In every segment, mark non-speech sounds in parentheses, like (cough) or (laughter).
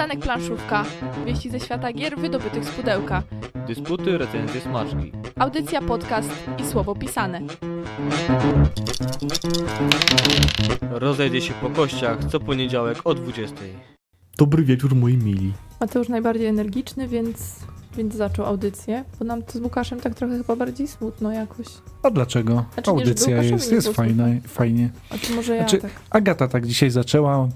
Przystanek planszówka. Wieści ze świata gier wydobytych z pudełka. Dysputy, recenzje, smaczki. Audycja, podcast i słowo pisane. Rozejdzie się po kościach co poniedziałek o 20. Dobry wieczór, moi mili. Mateusz najbardziej energiczny, więc, więc zaczął audycję, bo nam to z Łukaszem tak trochę chyba bardziej smutno jakoś. A dlaczego? Znaczy Audycja jest, nie jest było fajna, fajnie. A to może ja Znaczy- tak. Agata tak dzisiaj zaczęła.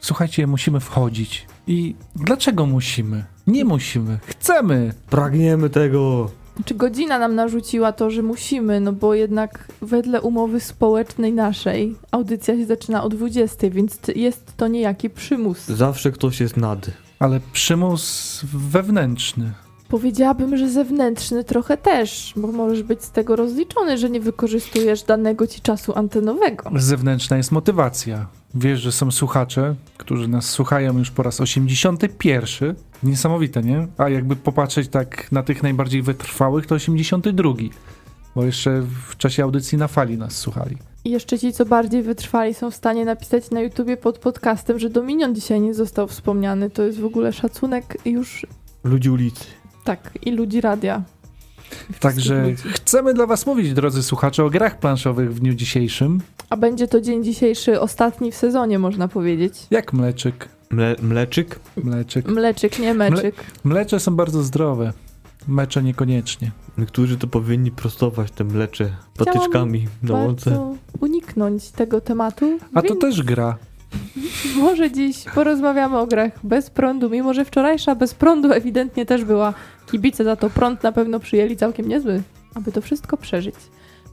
Słuchajcie, musimy wchodzić. I dlaczego musimy? Nie musimy. Chcemy. Pragniemy tego. Czy godzina nam narzuciła to, że musimy, no bo jednak wedle umowy społecznej naszej audycja się zaczyna o 20, więc jest to niejaki przymus. Zawsze ktoś jest nad. Ale przymus wewnętrzny. Powiedziałabym, że zewnętrzny trochę też, bo możesz być z tego rozliczony, że nie wykorzystujesz danego ci czasu antenowego. Zewnętrzna jest motywacja. Wiesz, że są słuchacze, którzy nas słuchają już po raz 81. Niesamowite, nie? A jakby popatrzeć tak na tych najbardziej wytrwałych, to 82. Bo jeszcze w czasie audycji na fali nas słuchali. I jeszcze ci, co bardziej wytrwali, są w stanie napisać na YouTubie pod podcastem, że Dominion dzisiaj nie został wspomniany. To jest w ogóle szacunek już, Ludzi ulicy. Tak, i ludzi radia. Także ludzi. chcemy dla Was mówić, drodzy słuchacze, o grach planszowych w dniu dzisiejszym. A będzie to dzień dzisiejszy, ostatni w sezonie, można powiedzieć. Jak mleczyk. Mle mleczyk? Mleczyk. Mleczyk, nie meczyk. Mlecze są bardzo zdrowe. Mecze niekoniecznie. Niektórzy to powinni prostować te mlecze patyczkami na łące. Uniknąć tego tematu. A to też gra. (laughs) Może dziś porozmawiamy o grach bez prądu, mimo że wczorajsza bez prądu ewidentnie też była. Kibice za to prąd na pewno przyjęli całkiem niezły, aby to wszystko przeżyć.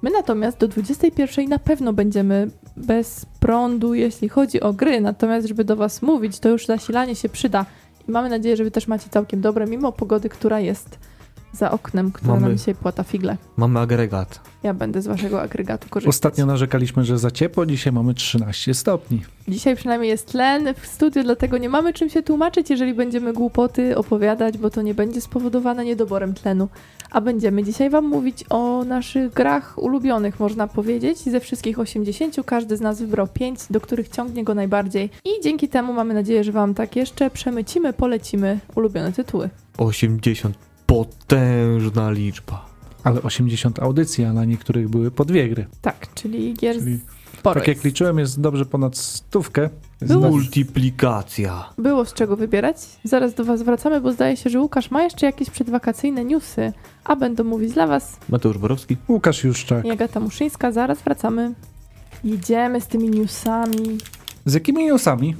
My natomiast do 21 na pewno będziemy bez prądu, jeśli chodzi o gry, natomiast żeby do Was mówić, to już zasilanie się przyda. I mamy nadzieję, że Wy też macie całkiem dobre, mimo pogody, która jest za oknem, która Mamy- nam dzisiaj płata figle. Mamy agregat. Ja będę z Waszego agregatu korzystać. Ostatnio narzekaliśmy, że za ciepło, dzisiaj mamy 13 stopni. Dzisiaj przynajmniej jest tlen w studiu, dlatego nie mamy czym się tłumaczyć, jeżeli będziemy głupoty opowiadać, bo to nie będzie spowodowane niedoborem tlenu. A będziemy dzisiaj Wam mówić o naszych grach ulubionych, można powiedzieć. Ze wszystkich 80 każdy z nas wybrał 5, do których ciągnie go najbardziej. I dzięki temu mamy nadzieję, że Wam tak jeszcze przemycimy, polecimy ulubione tytuły. 80. Potężna liczba. Ale 80 audycji, a na niektórych były po dwie gry. Tak, czyli gier Czyli sporo tak jak liczyłem, jest dobrze ponad stówkę. Było- Multiplikacja. Było z czego wybierać. Zaraz do Was wracamy, bo zdaje się, że Łukasz ma jeszcze jakieś przedwakacyjne newsy, a będą mówić dla Was Mateusz Borowski. Łukasz Juszczak. i Agata Muszyńska. Zaraz wracamy. Jedziemy z tymi newsami. Z jakimi newsami?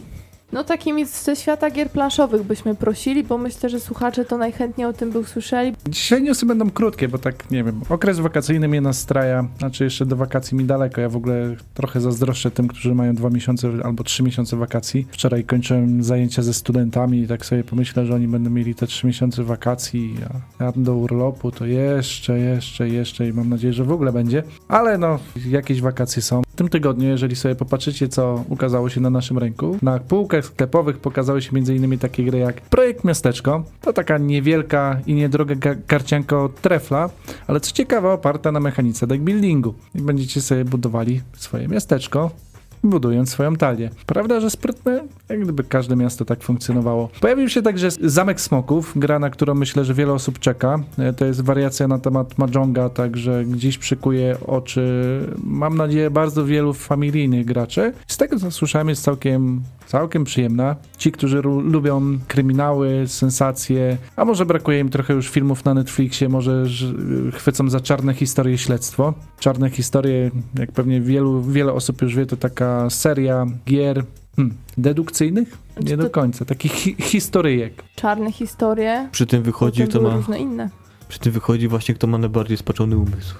No takimi ze świata gier planszowych byśmy prosili, bo myślę, że słuchacze to najchętniej o tym by usłyszeli. Dzisiaj newsy będą krótkie, bo tak, nie wiem, okres wakacyjny mnie nastraja, znaczy jeszcze do wakacji mi daleko. Ja w ogóle trochę zazdroszczę tym, którzy mają dwa miesiące albo trzy miesiące wakacji. Wczoraj kończyłem zajęcia ze studentami i tak sobie pomyślę, że oni będą mieli te trzy miesiące wakacji, a ja do urlopu to jeszcze, jeszcze, jeszcze i mam nadzieję, że w ogóle będzie. Ale no, jakieś wakacje są. W tym tygodniu, jeżeli sobie popatrzycie, co ukazało się na naszym rynku, na sklepowych pokazały się m.in. takie gry jak Projekt Miasteczko. To taka niewielka i niedroga ga- karcianka od trefla, ale co ciekawe, oparta na mechanice deckbuildingu. I będziecie sobie budowali swoje miasteczko, budując swoją talię. Prawda, że sprytne? Jak gdyby każde miasto tak funkcjonowało. Pojawił się także Zamek Smoków, gra, na którą myślę, że wiele osób czeka. E, To jest wariacja na temat Mahjonga, także gdzieś przykuje oczy, mam nadzieję, bardzo wielu familijnych graczy. Z tego, co słyszałem, jest całkiem, całkiem przyjemna. Ci, którzy lubią kryminały, sensacje, a może brakuje im trochę już filmów na Netflixie, może że, chwycą za czarne historie śledztwo. Czarne historie, jak pewnie wielu, wiele osób już wie, to taka seria gier hmm, dedukcyjnych? Czy Nie do końca, takich hi historyjek. Czarne historie, Przy tym wychodzi, kto ma, różne inne. przy tym wychodzi właśnie, kto ma najbardziej spaczony umysł.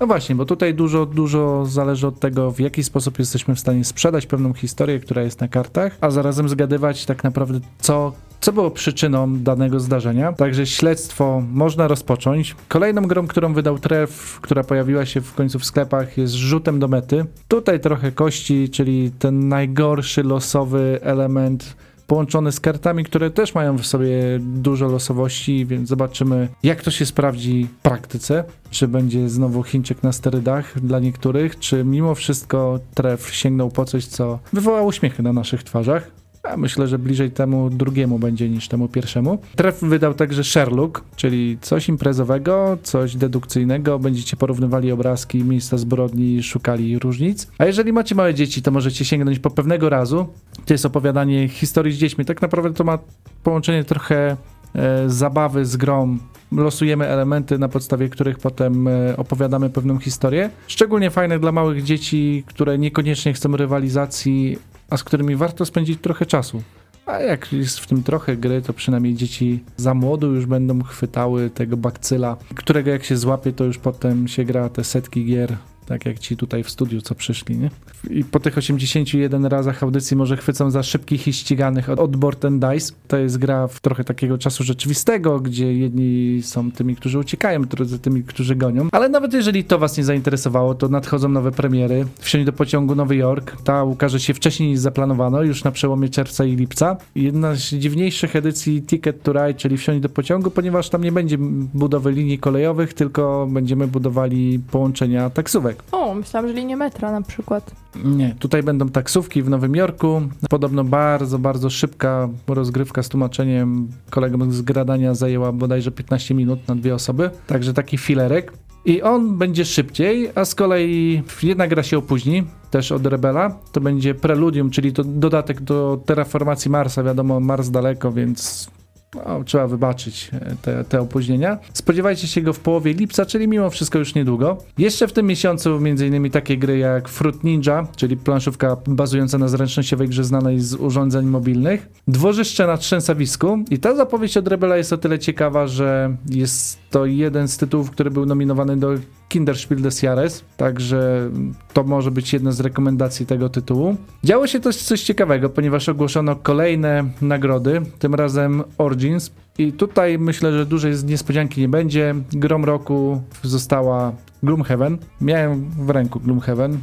No właśnie, bo tutaj dużo, dużo zależy od tego, w jaki sposób jesteśmy w stanie sprzedać pewną historię, która jest na kartach, a zarazem zgadywać tak naprawdę, co, co było przyczyną danego zdarzenia. Także śledztwo można rozpocząć. Kolejną grą, którą wydał Tref, która pojawiła się w końcu w sklepach, jest rzutem do mety. Tutaj trochę kości, czyli ten najgorszy losowy element połączony z kartami, które też mają w sobie dużo losowości, więc zobaczymy, jak to się sprawdzi w praktyce. Czy będzie znowu Chińczyk na sterydach dla niektórych, czy mimo wszystko tref sięgnął po coś, co wywołało uśmiechy na naszych twarzach. A myślę, że bliżej temu drugiemu będzie niż temu pierwszemu. Tref wydał także Sherlock, czyli coś imprezowego, coś dedukcyjnego. Będziecie porównywali obrazki, miejsca zbrodni, szukali różnic. A jeżeli macie małe dzieci, to możecie sięgnąć po pewnego razu. To jest opowiadanie historii z dziećmi. Tak naprawdę to ma połączenie trochę e, zabawy z grą. Losujemy elementy, na podstawie których potem e, opowiadamy pewną historię. Szczególnie fajne dla małych dzieci, które niekoniecznie chcą rywalizacji, a z którymi warto spędzić trochę czasu. A jak jest w tym trochę gry, to przynajmniej dzieci za młodu już będą chwytały tego bakcyla, którego jak się złapie, to już potem się gra te setki gier. Tak jak ci tutaj w studiu, co przyszli, nie? I po tych 81 razach audycji może chwycą za szybkich i ściganych od, od and Dice. To jest gra w trochę takiego czasu rzeczywistego, gdzie jedni są tymi, którzy uciekają, drudzy tymi, którzy gonią. Ale nawet jeżeli to was nie zainteresowało, to nadchodzą nowe premiery. Wsiądź do pociągu Nowy Jork. Ta ukaże się wcześniej niż zaplanowano, już na przełomie czerwca i lipca. Jedna z dziwniejszych edycji Ticket to Ride, czyli wsiądź do pociągu, ponieważ tam nie będzie budowy linii kolejowych, tylko będziemy budowali połączenia taksówek. O, myślałam, że linie metra na przykład. Nie, tutaj będą taksówki w Nowym Jorku. Podobno bardzo, bardzo szybka rozgrywka z tłumaczeniem kolegom z gradania zajęła bodajże 15 minut na dwie osoby. Także taki filerek. I on będzie szybciej, a z kolei jedna gra się opóźni, też od Rebela. To będzie Preludium, czyli to dodatek do terraformacji Marsa. Wiadomo, Mars daleko, więc no, trzeba wybaczyć e, te, te opóźnienia. Spodziewajcie się go w połowie lipca, czyli mimo wszystko już niedługo. Jeszcze w tym miesiącu m.in. takie gry jak Fruit Ninja, czyli planszówka bazująca na zręcznościowej grze znanej z urządzeń mobilnych. Dworzyszcze na trzęsawisku. I ta zapowiedź od Rebela jest o tyle ciekawa, że jest to jeden z tytułów, który był nominowany do Kinderspiel des Jahres, także to może być jedna z rekomendacji tego tytułu. Działo się też coś ciekawego, ponieważ ogłoszono kolejne nagrody, tym razem Origins. I tutaj myślę, że dużej niespodzianki nie będzie. Grom roku została Gloomhaven. Miałem w ręku Gloomhaven,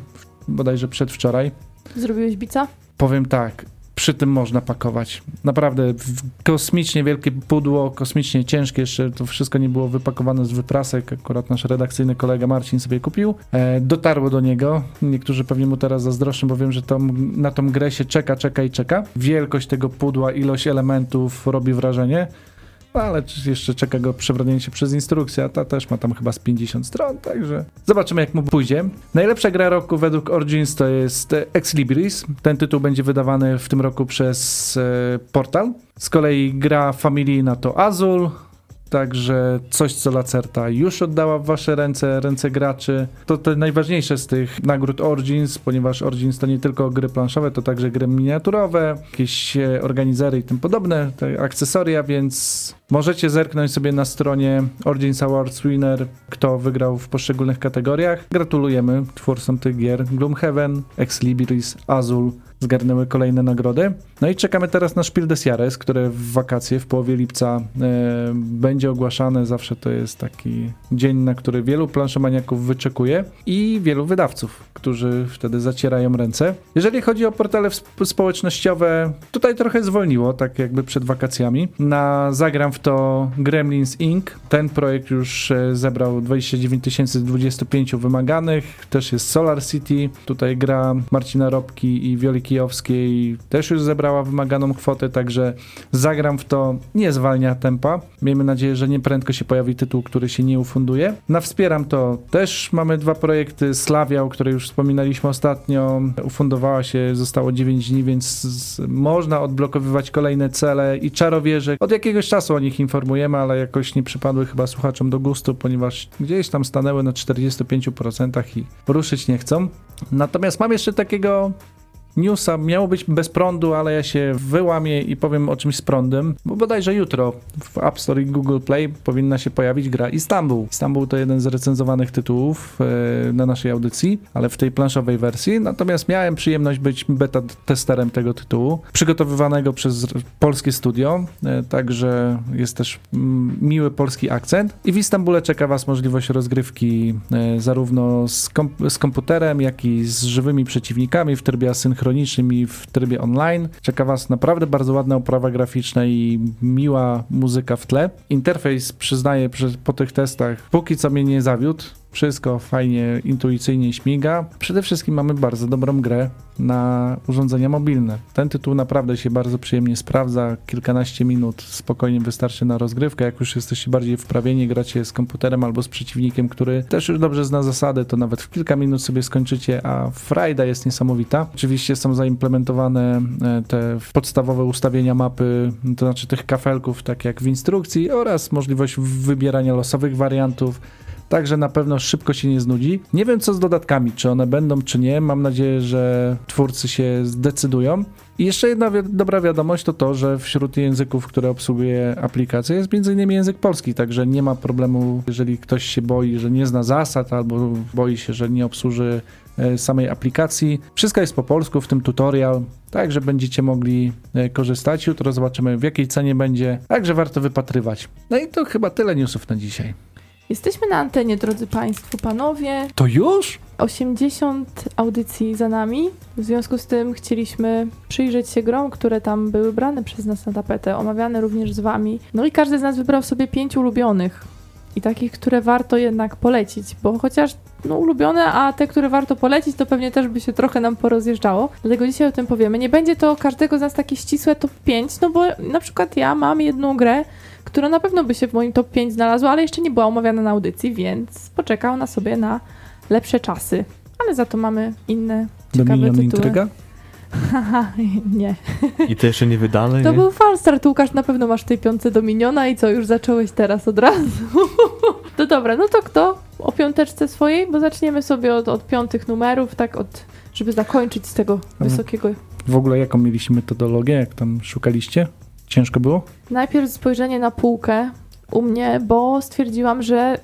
bodajże przedwczoraj. Zrobiłeś bica? Powiem tak, przy tym można pakować. Naprawdę kosmicznie wielkie pudło, kosmicznie ciężkie, jeszcze to wszystko nie było wypakowane z wyprasek, akurat nasz redakcyjny kolega Marcin sobie kupił. E, dotarło do niego, niektórzy pewnie mu teraz zazdroszczą, bo wiem, że na tą grę się czeka, czeka i czeka. Wielkość tego pudła, ilość elementów robi wrażenie. Ale jeszcze czeka go przebrnięcie przez instrukcję, a ta też ma tam chyba z 50 stron, także zobaczymy jak mu pójdzie. Najlepsza gra roku według Origins to jest Ex Libris. Ten tytuł będzie wydawany w tym roku przez e, Portal. Z kolei gra familijna to Azul, Także coś, co Lacerta już oddała w wasze ręce, ręce graczy. To te najważniejsze z tych nagród Origins, ponieważ Origins to nie tylko gry planszowe, to także gry miniaturowe, jakieś e, organizery i tym podobne, te akcesoria, więc możecie zerknąć sobie na stronie Origins Awards Winner, kto wygrał w poszczególnych kategoriach. Gratulujemy twórcom tych gier. Gloomhaven, Ex Libris, Azul, zgarnęły kolejne nagrody. No i czekamy teraz na Spiel des Jahres, które w wakacje, w połowie lipca e, będzie ogłaszane. Zawsze to jest taki dzień, na który wielu planszomaniaków wyczekuje i wielu wydawców, którzy wtedy zacierają ręce. Jeżeli chodzi o portale społecznościowe, tutaj trochę zwolniło, tak jakby przed wakacjami. Na Zagram w to Gremlins Inc. Ten projekt już e, zebrał 29 tysięcy z 25 wymaganych. Też jest Solar City. Tutaj gra Marcina Robki i Wioliki Kijowskiej też już zebrała wymaganą kwotę, także zagram w to, nie zwalnia tempa. Miejmy nadzieję, że nie prędko się pojawi tytuł, który się nie ufunduje. Na Wspieram to też mamy dwa projekty. Slawia, o której już wspominaliśmy ostatnio, ufundowała się, zostało 9 dni, więc można odblokowywać kolejne cele i czarowierze. Od jakiegoś czasu o nich informujemy, ale jakoś nie przypadły chyba słuchaczom do gustu, ponieważ gdzieś tam stanęły na 45% i ruszyć nie chcą. Natomiast mam jeszcze takiego newsa miało być bez prądu, ale ja się wyłamię i powiem o czymś z prądem, bo bodajże jutro w App Store i Google Play powinna się pojawić gra Istanbul. Istanbul to jeden z recenzowanych tytułów e, na naszej audycji, ale w tej planszowej wersji. Natomiast miałem przyjemność być beta testerem tego tytułu, przygotowywanego przez polskie studio, e, także jest też mm, miły polski akcent. I w Istambule czeka Was możliwość rozgrywki e, zarówno z, kom z komputerem, jak i z żywymi przeciwnikami w trybie asynchronicznym synchronicznym i w trybie online. Czeka Was naprawdę bardzo ładna oprawa graficzna i miła muzyka w tle. Interfejs przyznaję po tych testach póki co mnie nie zawiódł Wszystko fajnie, intuicyjnie śmiga. Przede wszystkim mamy bardzo dobrą grę na urządzenia mobilne. Ten tytuł naprawdę się bardzo przyjemnie sprawdza. Kilkanaście minut spokojnie wystarczy na rozgrywkę. Jak już jesteście bardziej wprawieni, gracie z komputerem albo z przeciwnikiem, który też już dobrze zna zasady, to nawet w kilka minut sobie skończycie, a frajda jest niesamowita. Oczywiście są zaimplementowane e, te podstawowe ustawienia mapy, to znaczy tych kafelków, tak jak w instrukcji, oraz możliwość wybierania losowych wariantów. Także na pewno szybko się nie znudzi. Nie wiem co z dodatkami, czy one będą, czy nie. Mam nadzieję, że twórcy się zdecydują. I jeszcze jedna wi- dobra wiadomość to to, że wśród języków, które obsługuje aplikacja jest m.in. język polski, także nie ma problemu, jeżeli ktoś się boi, że nie zna zasad albo boi się, że nie obsłuży e, samej aplikacji. Wszystko jest po polsku, w tym tutorial, także będziecie mogli e, korzystać. Jutro zobaczymy w jakiej cenie będzie, także warto wypatrywać. No i to chyba tyle newsów na dzisiaj. Jesteśmy na antenie, drodzy Państwo, panowie. To już? 80 audycji za nami. W związku z tym chcieliśmy przyjrzeć się grom, które tam były brane przez nas na tapetę, omawiane również z Wami. No i każdy z nas wybrał sobie pięć ulubionych. I takich, które warto jednak polecić, bo chociaż no, ulubione, a te, które warto polecić, to pewnie też by się trochę nam porozjeżdżało. Dlatego dzisiaj o tym powiemy. Nie będzie to każdego z nas takie ścisłe top 5, no bo na przykład ja mam jedną grę, która na pewno by się w moim top 5 znalazła, ale jeszcze nie była omawiana na audycji, więc poczeka ona sobie na lepsze czasy. Ale za to mamy inne ciekawe Dominion tytuły. Intryga? (laughs) Haha, nie. I to jeszcze nie wydane, To nie? był falstart, Łukasz, na pewno masz w tej piątce Dominiona i co, już zacząłeś teraz od razu? (laughs) to dobra, no to kto o piąteczce swojej? Bo zaczniemy sobie od, od piątych numerów, tak od, żeby zakończyć z tego Mhm. wysokiego. W ogóle jaką mieliście metodologię, jak tam szukaliście? Ciężko było? Najpierw spojrzenie na półkę u mnie, bo stwierdziłam, że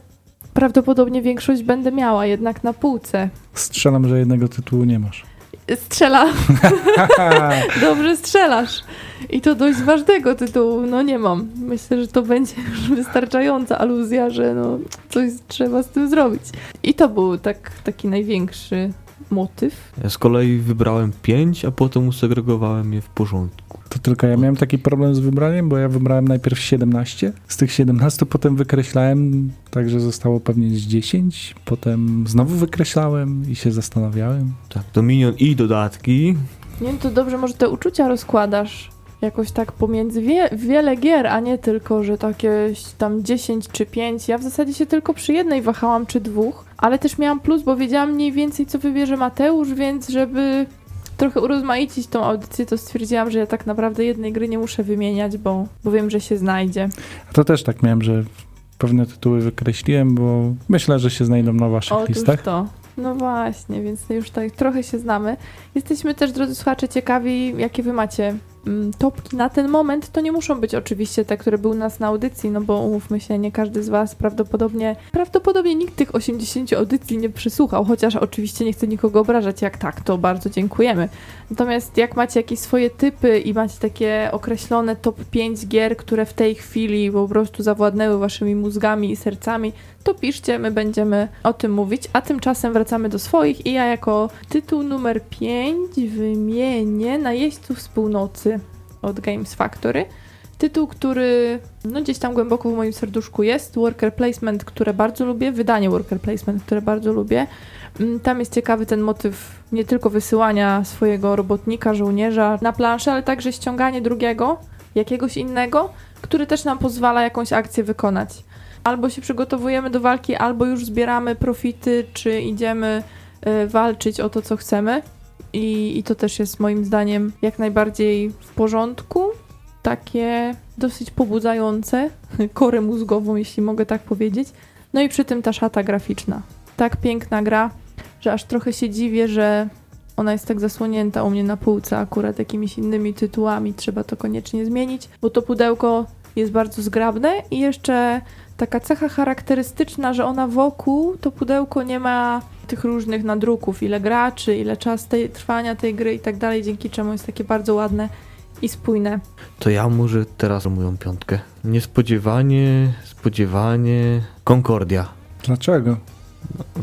prawdopodobnie większość będę miała jednak na półce. Strzelam, że jednego tytułu nie masz. Strzela, (laughs) (laughs) dobrze strzelasz. I to dość ważnego tytułu, no nie mam. Myślę, że to będzie (laughs) już wystarczająca aluzja, że no coś trzeba z tym zrobić. I to był tak, taki największy motyw. Ja z kolei wybrałem pięć, a potem usegregowałem je w porządku. To tylko ja miałem taki problem z wybraniem, bo ja wybrałem najpierw 17. Z tych 17 potem wykreślałem, także zostało pewnie z 10. Potem znowu wykreślałem i się zastanawiałem. Tak, Dominion i dodatki. Nie wiem, to dobrze może te uczucia rozkładasz jakoś tak pomiędzy wie, wiele gier, a nie tylko, że takie tam 10 czy 5. Ja w zasadzie się tylko przy jednej wahałam, czy dwóch, ale też miałam plus, bo wiedziałam mniej więcej, co wybierze Mateusz, więc żeby trochę urozmaicić tą audycję, to stwierdziłam, że ja tak naprawdę jednej gry nie muszę wymieniać, bo, bo wiem, że się znajdzie. A to też tak miałem, że pewne tytuły wykreśliłem, bo myślę, że się znajdą na waszych Otóż listach. to. No właśnie, więc już tak trochę się znamy. Jesteśmy też, drodzy słuchacze, ciekawi, jakie wy macie topki na ten moment. To nie muszą być oczywiście te, które były u nas na audycji, no bo umówmy się, nie każdy z was prawdopodobnie, prawdopodobnie nikt tych 80 audycji nie przysłuchał, chociaż oczywiście nie chcę nikogo obrażać, jak tak, to bardzo dziękujemy. Natomiast jak macie jakieś swoje typy i macie takie określone top 5 gier, które w tej chwili po prostu zawładnęły waszymi mózgami i sercami, to piszcie, my będziemy o tym mówić, a tymczasem wracamy do swoich i ja jako tytuł numer 5 wymienię Najeźdźców z północy od Games Factory. Tytuł, który no gdzieś tam głęboko w moim serduszku jest, Worker Placement, które bardzo lubię, wydanie Worker Placement, które bardzo lubię. Mm, Tam jest ciekawy ten motyw nie tylko wysyłania swojego robotnika, żołnierza na planszę, ale także ściąganie drugiego, jakiegoś innego, który też nam pozwala jakąś akcję wykonać albo się przygotowujemy do walki, albo już zbieramy profity, czy idziemy y, walczyć o to, co chcemy. I, I to też jest moim zdaniem jak najbardziej w porządku. Takie dosyć pobudzające (laughs) korę mózgową, jeśli mogę tak powiedzieć. No i przy tym ta szata graficzna. Tak piękna gra, że aż trochę się dziwię, że ona jest tak zasłonięta u mnie na półce akurat jakimiś innymi tytułami. Trzeba to koniecznie zmienić, bo to pudełko jest bardzo zgrabne i jeszcze taka cecha charakterystyczna, że ona wokół to pudełko nie ma tych różnych nadruków, ile graczy, ile czas tej, trwania tej gry i tak dalej, dzięki czemu jest takie bardzo ładne i spójne. To ja może teraz moją piątkę. Niespodziewanie, spodziewanie, Concordia. Dlaczego?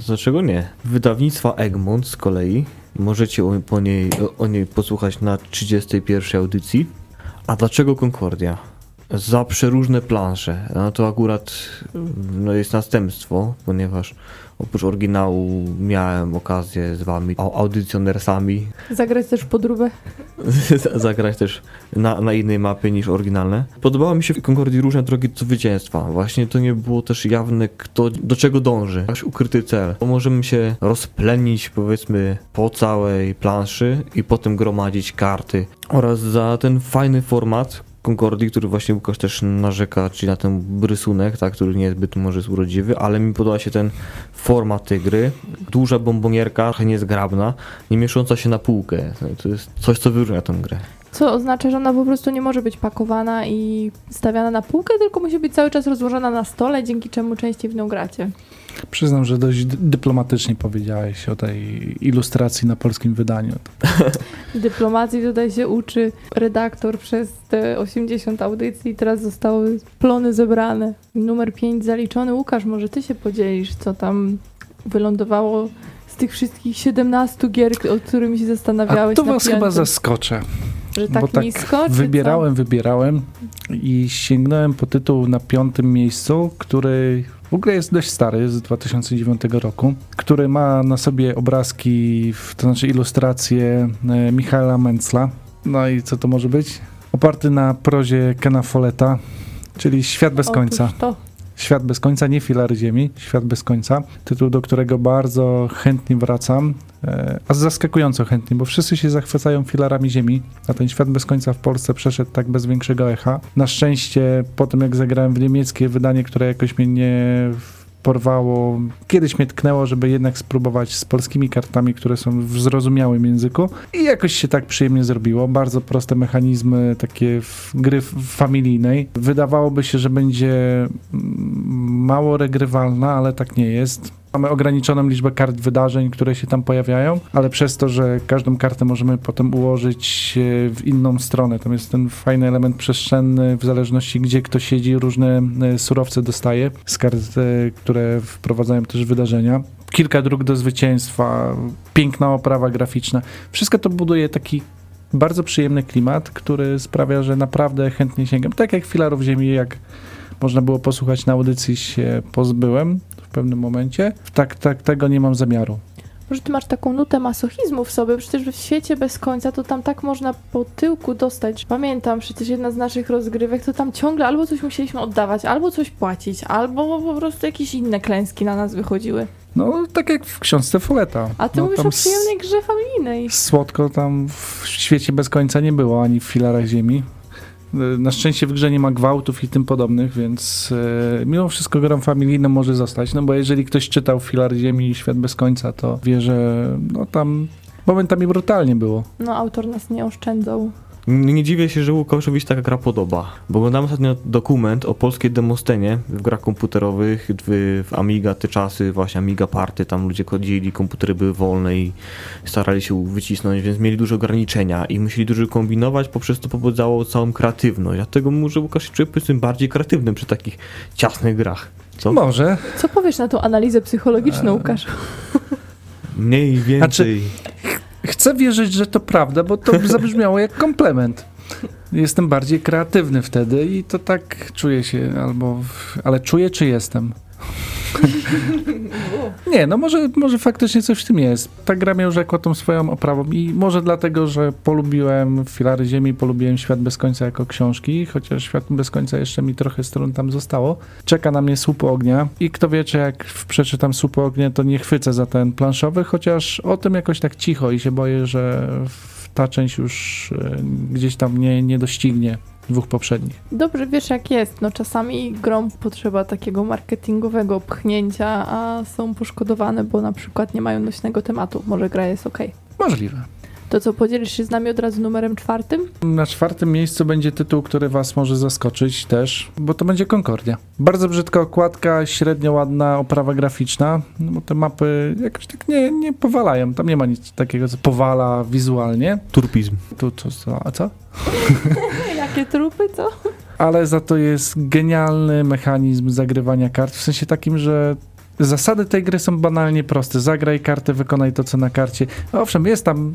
Dlaczego nie? Wydawnictwa Egmont z kolei. Możecie o, po niej, o, o niej posłuchać na 31 audycji. A dlaczego Concordia? Za przeróżne plansze. No to akurat no, jest następstwo, ponieważ oprócz oryginału miałem okazję z wami, au- audycjonersami, Zagrać też podróbę. (laughs) zagrać też na, na innej mapie niż oryginalne. Podobało mi się w Concordii różne drogi do zwycięstwa. Właśnie to nie było też jawne, kto do czego dąży. Aż ukryty cel. Bo możemy się rozplenić powiedzmy po całej planszy i potem gromadzić karty. Oraz za ten fajny format Concordii, który właśnie Łukasz też narzeka, czyli na ten rysunek, tak, który nie jest zbyt może jest urodziwy, ale mi podoba się ten format tej gry. Duża bombonierka, niezgrabna, nie mieszcząca się na półkę. To jest coś, co wyróżnia tę grę. Co oznacza, że ona po prostu nie może być pakowana i stawiana na półkę, tylko musi być cały czas rozłożona na stole, dzięki czemu częściej w nią gracie. Przyznam, że dość dy- dyplomatycznie powiedziałeś o tej ilustracji na polskim wydaniu. (laughs) Dyplomacji tutaj się uczy redaktor przez te 80 audycji, teraz zostały plony zebrane. Numer 5 zaliczony. Łukasz, może ty się podzielisz, co tam wylądowało z tych wszystkich 17 gier, o którymi się A zastanawiałeś to na was chyba zaskoczę. Że tak bo tak nisko, Wybierałem, wybierałem i sięgnąłem po tytuł na piątym miejscu, który w ogóle jest dość stary, z 2009 roku, który ma na sobie obrazki, to znaczy ilustracje e, Michaela Mencla. No i co to może być? Oparty na prozie Kena Folletta, czyli Świat bez co? końca. Otóż to. Świat bez końca, nie filary ziemi, Świat bez końca. Tytuł, do którego bardzo chętnie wracam, e, a zaskakująco chętnie, bo wszyscy się zachwycają filarami ziemi, a ten Świat bez końca w Polsce przeszedł tak bez większego echa. Na szczęście, po tym jak zagrałem w niemieckie wydanie, które jakoś mnie nie porwało, kiedyś mnie tknęło, żeby jednak spróbować z polskimi kartami, które są w zrozumiałym języku i jakoś się tak przyjemnie zrobiło. Bardzo proste mechanizmy takie gry familijnej. Wydawałoby się, że będzie mm, mało regrywalna, ale tak nie jest. Mamy ograniczoną liczbę kart wydarzeń, które się tam pojawiają, ale przez to, że każdą kartę możemy potem ułożyć e, w inną stronę, tam jest ten fajny element przestrzenny, w zależności gdzie kto siedzi, różne e, surowce dostaje z kart, e, które wprowadzają też wydarzenia. Kilka dróg do zwycięstwa, piękna oprawa graficzna. Wszystko to buduje taki bardzo przyjemny klimat, który sprawia, że naprawdę chętnie sięgam. Tak jak filarów ziemi, jak można było posłuchać na audycji, się pozbyłem pewnym momencie. Tak, tak, tego nie mam zamiaru. Może ty masz taką nutę masochizmu w sobie, przecież w świecie bez końca to tam tak można po tyłku dostać. Pamiętam przecież jedna z naszych rozgrywek, to tam ciągle albo coś musieliśmy oddawać, albo coś płacić, albo po prostu jakieś inne klęski na nas wychodziły. No, tak jak w książce Foleta. A ty no, mówisz o przyjemnej grze familijnej. Słodko tam w świecie bez końca nie było, ani w filarach ziemi. Y, Na szczęście w grze nie ma gwałtów i tym podobnych, więc e, mimo wszystko grą familijną może zostać, no bo jeżeli ktoś czytał Filar Ziemi i Świat bez końca, to wie, że no tam momentami brutalnie było. No autor nas nie oszczędzał. Nie, dziwię się, że Łukaszowi się taka gra podoba, bo oglądałem ostatnio dokument o polskiej demostenie w grach komputerowych, w, w Amiga te czasy, właśnie Amiga Party, tam ludzie chodzili, komputery były wolne i starali się wycisnąć, więc mieli duże ograniczenia i musieli dużo kombinować, poprzez to pobudzało całą kreatywność, dlatego może Łukasz się czuje powiedzmy bardziej kreatywnym przy takich ciasnych grach. Co? Może. Co powiesz na tą analizę psychologiczną, Łukasz? Mniej, więcej. Chcę wierzyć, że to prawda, bo to (laughs) zabrzmiało jak komplement. Jestem bardziej kreatywny wtedy i to tak czuję się, albo. Ale czuję, czy jestem? (laughs) Nie, no może, może faktycznie coś w tym jest. Ta gra mnie urzekła tą swoją oprawą i może dlatego, że polubiłem Filary Ziemi, polubiłem Świat Bez Końca jako książki, chociaż Świat Bez Końca jeszcze mi trochę stron tam zostało. Czeka na mnie Słup Ognia i kto wie, czy jak przeczytam Słup Ognia, to nie chwycę za ten planszowy, chociaż o tym jakoś tak cicho i się boję, że ta część już e, gdzieś tam nie, nie doścignie dwóch poprzednich. Dobrze wiesz jak jest, no czasami grom potrzeba takiego marketingowego pchnięcia, a są poszkodowane, bo na przykład nie mają nośnego tematu. Może gra jest ok. Możliwe. To co, podzielisz się z nami od razu numerem czwartym? Na czwartym miejscu będzie tytuł, który was może zaskoczyć też, bo to będzie Concordia. Bardzo brzydka okładka, średnio ładna oprawa graficzna, no bo te mapy jakoś tak nie, nie powalają. Tam nie ma nic takiego, co powala wizualnie. Turpizm. Tu co, co, a co? (laughs) Jakie trupy, co? Ale za to jest genialny mechanizm zagrywania kart, w sensie takim, że Zasady tej gry są banalnie proste. Zagraj kartę, wykonaj to, co na karcie. Owszem, jest tam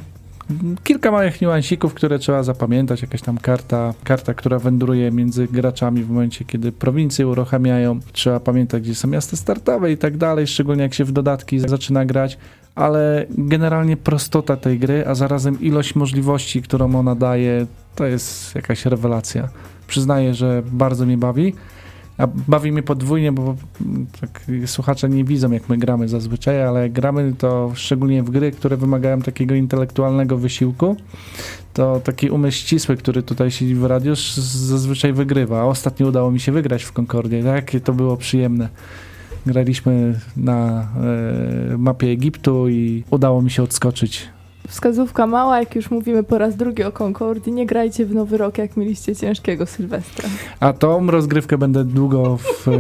kilka małych niuansików, które trzeba zapamiętać. Jakaś tam karta, karta, która wędruje między graczami w momencie, kiedy prowincje uruchamiają. Trzeba pamiętać, gdzie są miasta startowe i tak dalej, szczególnie jak się w dodatki zaczyna grać. Ale generalnie prostota tej gry, a zarazem ilość możliwości, którą ona daje, to jest jakaś rewelacja. Przyznaję, że bardzo mnie bawi. A bawi mnie podwójnie, bo tak, słuchacze nie widzą, jak my gramy zazwyczaj, ale gramy to szczególnie w gry, które wymagają takiego intelektualnego wysiłku. To taki umysł ścisły, który tutaj siedzi w radiu, zazwyczaj wygrywa. Ostatnio udało mi się wygrać w Concordzie. Jakie to było przyjemne. Graliśmy na e, mapie Egiptu i udało mi się odskoczyć. Wskazówka mała, jak już mówimy po raz drugi o Concordii, nie grajcie w Nowy Rok, jak mieliście ciężkiego Sylwestra. A tą rozgrywkę będę długo, w, e,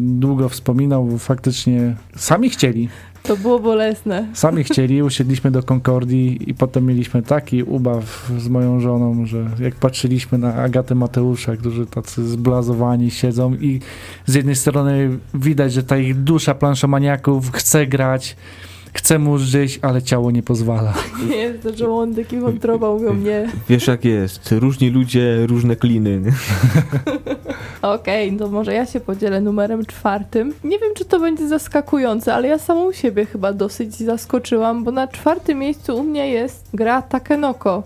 długo wspominał, bo faktycznie sami chcieli. To było bolesne. Sami chcieli, usiedliśmy do Concordii i potem mieliśmy taki ubaw z moją żoną, że jak patrzyliśmy na Agatę Mateusza, którzy tacy zblazowani siedzą i z jednej strony widać, że ta ich dusza planszomaniaków chce grać, chce mu żyć, ale ciało nie pozwala. Nie jest to żołądek i wątroba mówią nie. Wiesz jak jest, różni ludzie, różne kliny. (laughs) Okej, to może ja się podzielę numerem czwartym. Nie wiem, czy to będzie zaskakujące, ale ja samą siebie chyba dosyć zaskoczyłam, bo na czwartym miejscu u mnie jest gra Takenoko.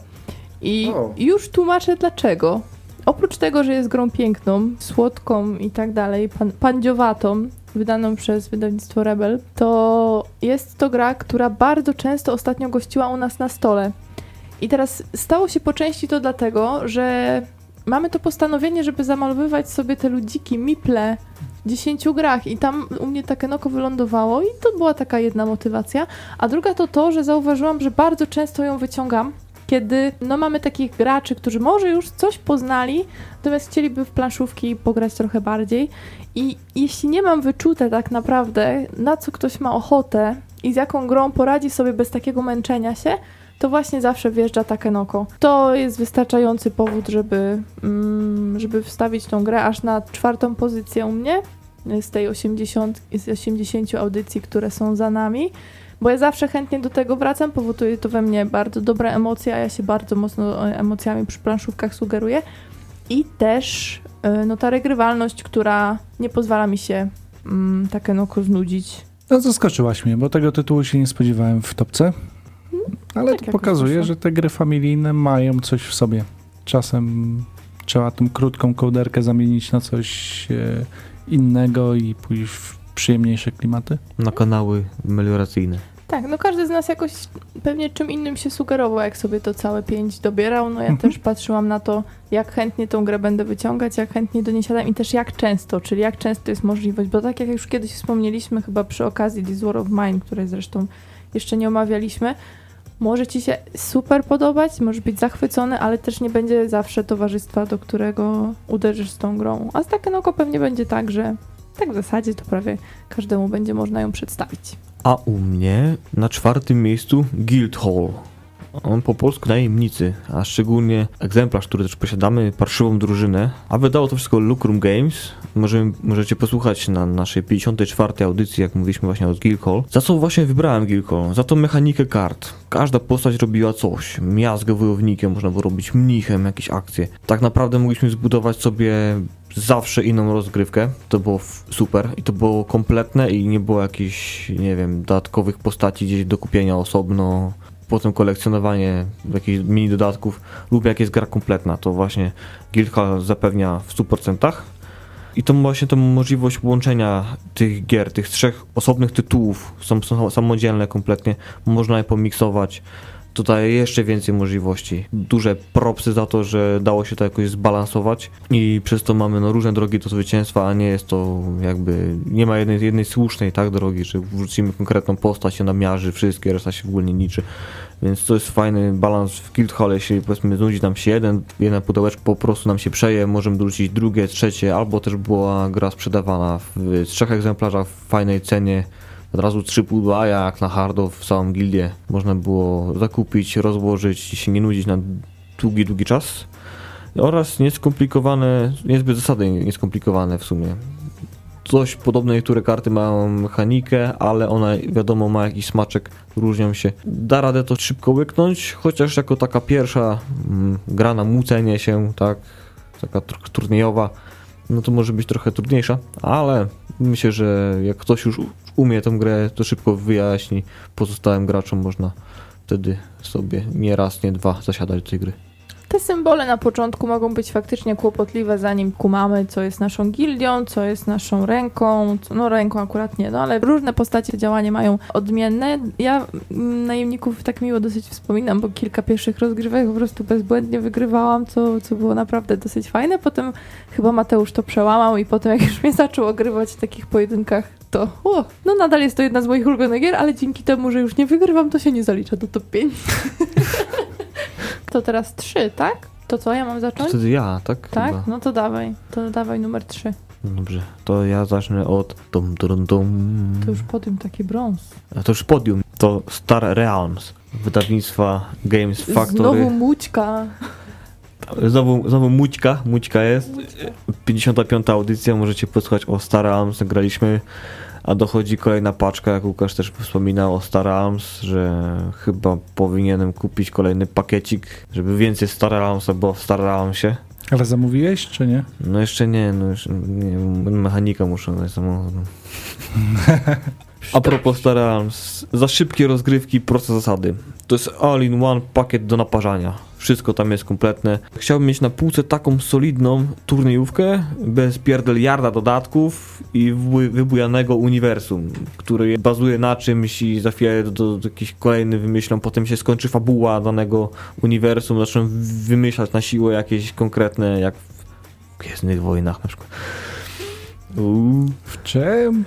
I O. już tłumaczę dlaczego. Oprócz tego, że jest grą piękną, słodką i tak dalej, pan, pandziowatą, wydaną przez wydawnictwo Rebel, to jest to gra, która bardzo często ostatnio gościła u nas na stole. I teraz stało się po części to dlatego, że mamy to postanowienie, żeby zamalowywać sobie te ludziki, miple w 10 grach i tam u mnie Takenoko wylądowało i to była taka jedna motywacja. A druga to to, że zauważyłam, że bardzo często ją wyciągam, kiedy no mamy takich graczy, którzy może już coś poznali, natomiast chcieliby w planszówki pograć trochę bardziej i jeśli nie mam wyczute tak naprawdę, na co ktoś ma ochotę i z jaką grą poradzi sobie bez takiego męczenia się, to właśnie zawsze wjeżdża Takenoko. To jest wystarczający powód, żeby, mm, żeby wstawić tą grę aż na czwartą pozycję u mnie z tej 80, z 80 audycji, które są za nami. Bo ja zawsze chętnie do tego wracam, powoduje to we mnie bardzo dobre emocje, a ja się bardzo mocno e, emocjami przy planszówkach sugeruję. I też e, no, ta regrywalność, która nie pozwala mi się mm, Takenoko znudzić. No zaskoczyłaś mnie, bo tego tytułu się nie spodziewałem w topce. Ale tak to pokazuje, że te gry familijne mają coś w sobie. Czasem trzeba tą krótką kołderkę zamienić na coś e, innego i pójść w przyjemniejsze klimaty. Na kanały melioracyjne. Tak, no każdy z nas jakoś pewnie czym innym się sugerował, jak sobie to całe pięć dobierał. No ja Mhm. też patrzyłam na to, jak chętnie tą grę będę wyciągać, jak chętnie do niej siadam i też jak często, czyli jak często jest możliwość, bo tak jak już kiedyś wspomnieliśmy chyba przy okazji This War of Mine, której zresztą jeszcze nie omawialiśmy, może ci się super podobać, możesz być zachwycony, ale też nie będzie zawsze towarzystwa, do którego uderzysz z tą grą. A z Takenoko pewnie będzie tak, że tak w zasadzie to prawie każdemu będzie można ją przedstawić. A u mnie na czwartym miejscu Guildhall. On po polsku najemnicy, a szczególnie egzemplarz, który też posiadamy, parszywą drużynę. A wydało to wszystko Lucrum Games. Możemy, możecie posłuchać na naszej 54. audycji, jak mówiliśmy właśnie o Guildhall. Za co właśnie wybrałem Guildhall? Za tą mechanikę kart. Każda postać robiła coś. Miazgę wojownikiem, można było robić mnichem, jakieś akcje. Tak naprawdę mogliśmy zbudować sobie zawsze inną rozgrywkę. To było super i to było kompletne i nie było jakichś, nie wiem, dodatkowych postaci gdzieś do kupienia osobno. Potem kolekcjonowanie jakichś mini dodatków lub jak jest gra kompletna, to właśnie Guildhall zapewnia w 100%. I to właśnie tą możliwość łączenia tych gier, tych trzech osobnych tytułów, są, są samodzielne kompletnie, można je pomiksować. Tutaj jeszcze więcej możliwości. Duże propsy za to, że dało się to jakoś zbalansować i przez to mamy no, różne drogi do zwycięstwa, a nie jest to jakby, nie ma jednej, jednej słusznej tak drogi, że wrzucimy konkretną postać, ona miarzy wszystkie, reszta się w ogóle nie liczy. Więc to jest fajny balans w Guildhall, jeśli powiedzmy znudzi nam się jeden, jedna pudełeczko po prostu nam się przeje, możemy dorzucić drugie, trzecie, albo też była gra sprzedawana w trzech egzemplarzach w fajnej cenie, od razu trzy pudła, a jak na hardo w całą gildię można było zakupić, rozłożyć i się nie nudzić na długi, długi czas. Oraz nieskomplikowane, niezbyt zasady nieskomplikowane w sumie. Dość podobne, niektóre karty mają mechanikę, ale ona wiadomo ma jakiś smaczek, różnią się. Da radę to szybko łyknąć, chociaż jako taka pierwsza mm, gra na mucenie się, tak, taka tr- turniejowa, no to może być trochę trudniejsza, ale myślę, że jak ktoś już umie tę grę, to szybko wyjaśni pozostałym graczom, można wtedy sobie nie raz, nie dwa zasiadać do tej gry. Te symbole na początku mogą być faktycznie kłopotliwe, zanim kumamy, co jest naszą gildią, co jest naszą ręką. Co, no ręką akurat nie, no ale różne postacie działania mają odmienne. Ja mm, najemników tak miło dosyć wspominam, bo kilka pierwszych rozgrywek po prostu bezbłędnie wygrywałam, co, co było naprawdę dosyć fajne. Potem chyba Mateusz to przełamał i potem jak już mnie zaczął ogrywać w takich pojedynkach, to o, no nadal jest to jedna z moich ulubionych gier, ale dzięki temu, że już nie wygrywam, to się nie zalicza do top 5. (laughs) to teraz trzy, tak? To co, ja mam To zacząć? wtedy ja, tak? Tak? Chyba. No to dawaj. To dawaj numer 3. No Dobrze, to ja zacznę od dum, dum, dum. To już podium taki brąz. A to już podium. To Star Realms wydawnictwa Games Factory. Znowu mućka. Znowu, znowu Mućka, Mućka jest. 55. audycja, możecie posłuchać o Star Realms, graliśmy, a dochodzi kolejna paczka, jak Łukasz też wspominał o Star Realms, że chyba powinienem kupić kolejny pakiecik, żeby więcej Star Realmsa było w Star. Ale zamówiłeś, czy nie? No jeszcze nie, no już nie, mechanika muszę dać samochodu. (laughs) A propos Star Realms, za szybkie rozgrywki, proste zasady. To jest all-in-one pakiet do naparzania. Wszystko tam jest kompletne. Chciałbym mieć na półce taką solidną turniejówkę, bez pierdeliarda dodatków i wybu- wybujanego uniwersum, który bazuje na czymś i za chwilę do, do, do jakiś kolejny wymyślą, potem się skończy fabuła danego uniwersum, zaczną wymyślać na siłę jakieś konkretne, jak w Gwiezdnych Wojnach na przykład. Uuu, W czym?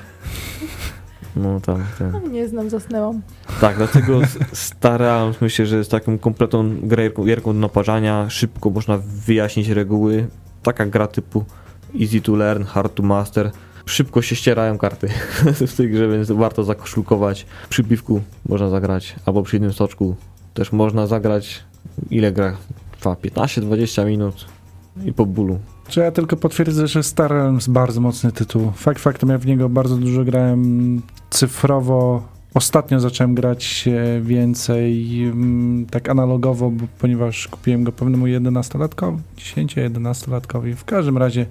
No tam, tam. No, nie znam, zasnęłam. Tak, dlatego s- starałem myślę, że z taką kompletną gierką, gierką do naparzania szybko można wyjaśnić reguły. Taka gra typu easy to learn, hard to master. Szybko się ścierają karty (laughs) w tej grze, więc warto zakoszulkować. Przy piwku można zagrać, albo przy jednym soczku też można zagrać. Ile gra? Trwa 15-20 minut i po bólu. Czy ja tylko potwierdzę, że Star Realms bardzo mocny tytuł. Fakt faktem, ja w niego bardzo dużo grałem cyfrowo. Ostatnio zacząłem grać e, więcej mm, tak analogowo, bo, ponieważ kupiłem go pewnemu 11-latkowi, 10-11-latkowi, w każdym razie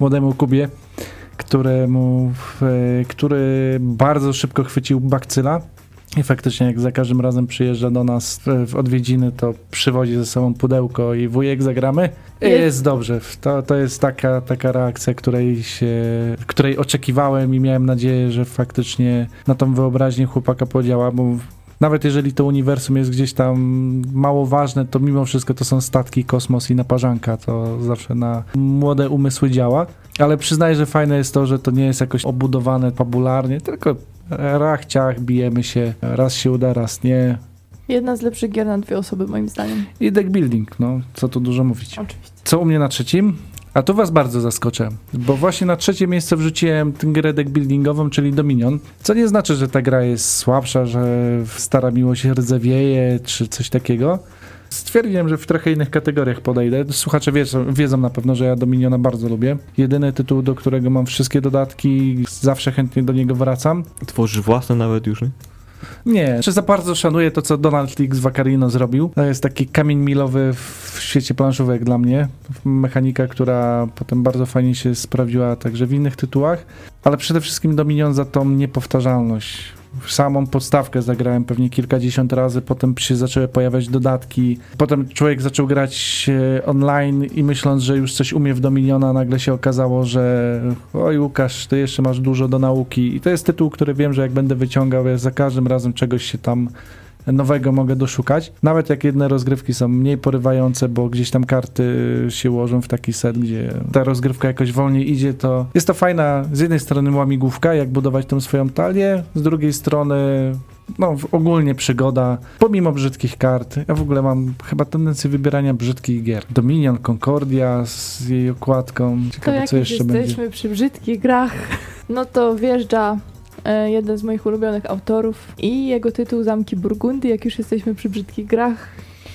młodemu Kubie, któremu, e, który bardzo szybko chwycił bakcyla. I faktycznie jak za każdym razem przyjeżdża do nas w, w odwiedziny, to przywozi ze sobą pudełko i wujek zagramy. Jest dobrze. To, to jest taka, taka reakcja, której, się, której oczekiwałem i miałem nadzieję, że faktycznie na tą wyobraźnię chłopaka podziała, bo nawet jeżeli to uniwersum jest gdzieś tam mało ważne, to mimo wszystko to są statki, kosmos i naparzanka. To zawsze na młode umysły działa. Ale przyznaję, że fajne jest to, że to nie jest jakoś obudowane fabularnie, tylko rach, ciach, bijemy się, raz się uda, raz nie. Jedna z lepszych gier na dwie osoby, moim zdaniem. I deck building, no co tu dużo mówić. Oczywiście. Co u mnie na trzecim? A tu was bardzo zaskoczę, bo właśnie na trzecie miejsce wrzuciłem tę grę deck buildingową, czyli Dominion, co nie znaczy, że ta gra jest słabsza, że stara miłość rdzewieje, czy coś takiego. Stwierdziłem, że w trochę innych kategoriach podejdę. Słuchacze wiedzą, wiedzą na pewno, że ja Dominiona bardzo lubię. Jedyny tytuł, do którego mam wszystkie dodatki, zawsze chętnie do niego wracam. Tworzysz własne nawet już, nie? Nie, czy za bardzo szanuję to, co Donald X Vaccarino zrobił. To jest taki kamień milowy w świecie planszówek dla mnie. Mechanika, która potem bardzo fajnie się sprawdziła także w innych tytułach, ale przede wszystkim Dominion za tą niepowtarzalność. Samą podstawkę zagrałem pewnie kilkadziesiąt razy, potem się zaczęły pojawiać dodatki. Potem człowiek zaczął grać e, online i myśląc, że już coś umie w Dominiona, nagle się okazało, że oj Łukasz, ty jeszcze masz dużo do nauki. I to jest tytuł, który wiem, że jak będę wyciągał, ja za każdym razem czegoś się tam nowego mogę doszukać. Nawet jak jedne rozgrywki są mniej porywające, bo gdzieś tam karty się łożą w taki set, gdzie ta rozgrywka jakoś wolniej idzie, to jest to fajna z jednej strony łamigłówka, jak budować tą swoją talię, z drugiej strony no ogólnie przygoda, pomimo brzydkich kart. Ja w ogóle mam chyba tendencję wybierania brzydkich gier. Dominion, Concordia z jej okładką. To Ciekawe, jak co jeszcze jesteśmy będzie. przy brzydkich grach, no to wjeżdża jeden z moich ulubionych autorów i jego tytuł Zamki Burgundii. Jak już jesteśmy przy brzydkich grach,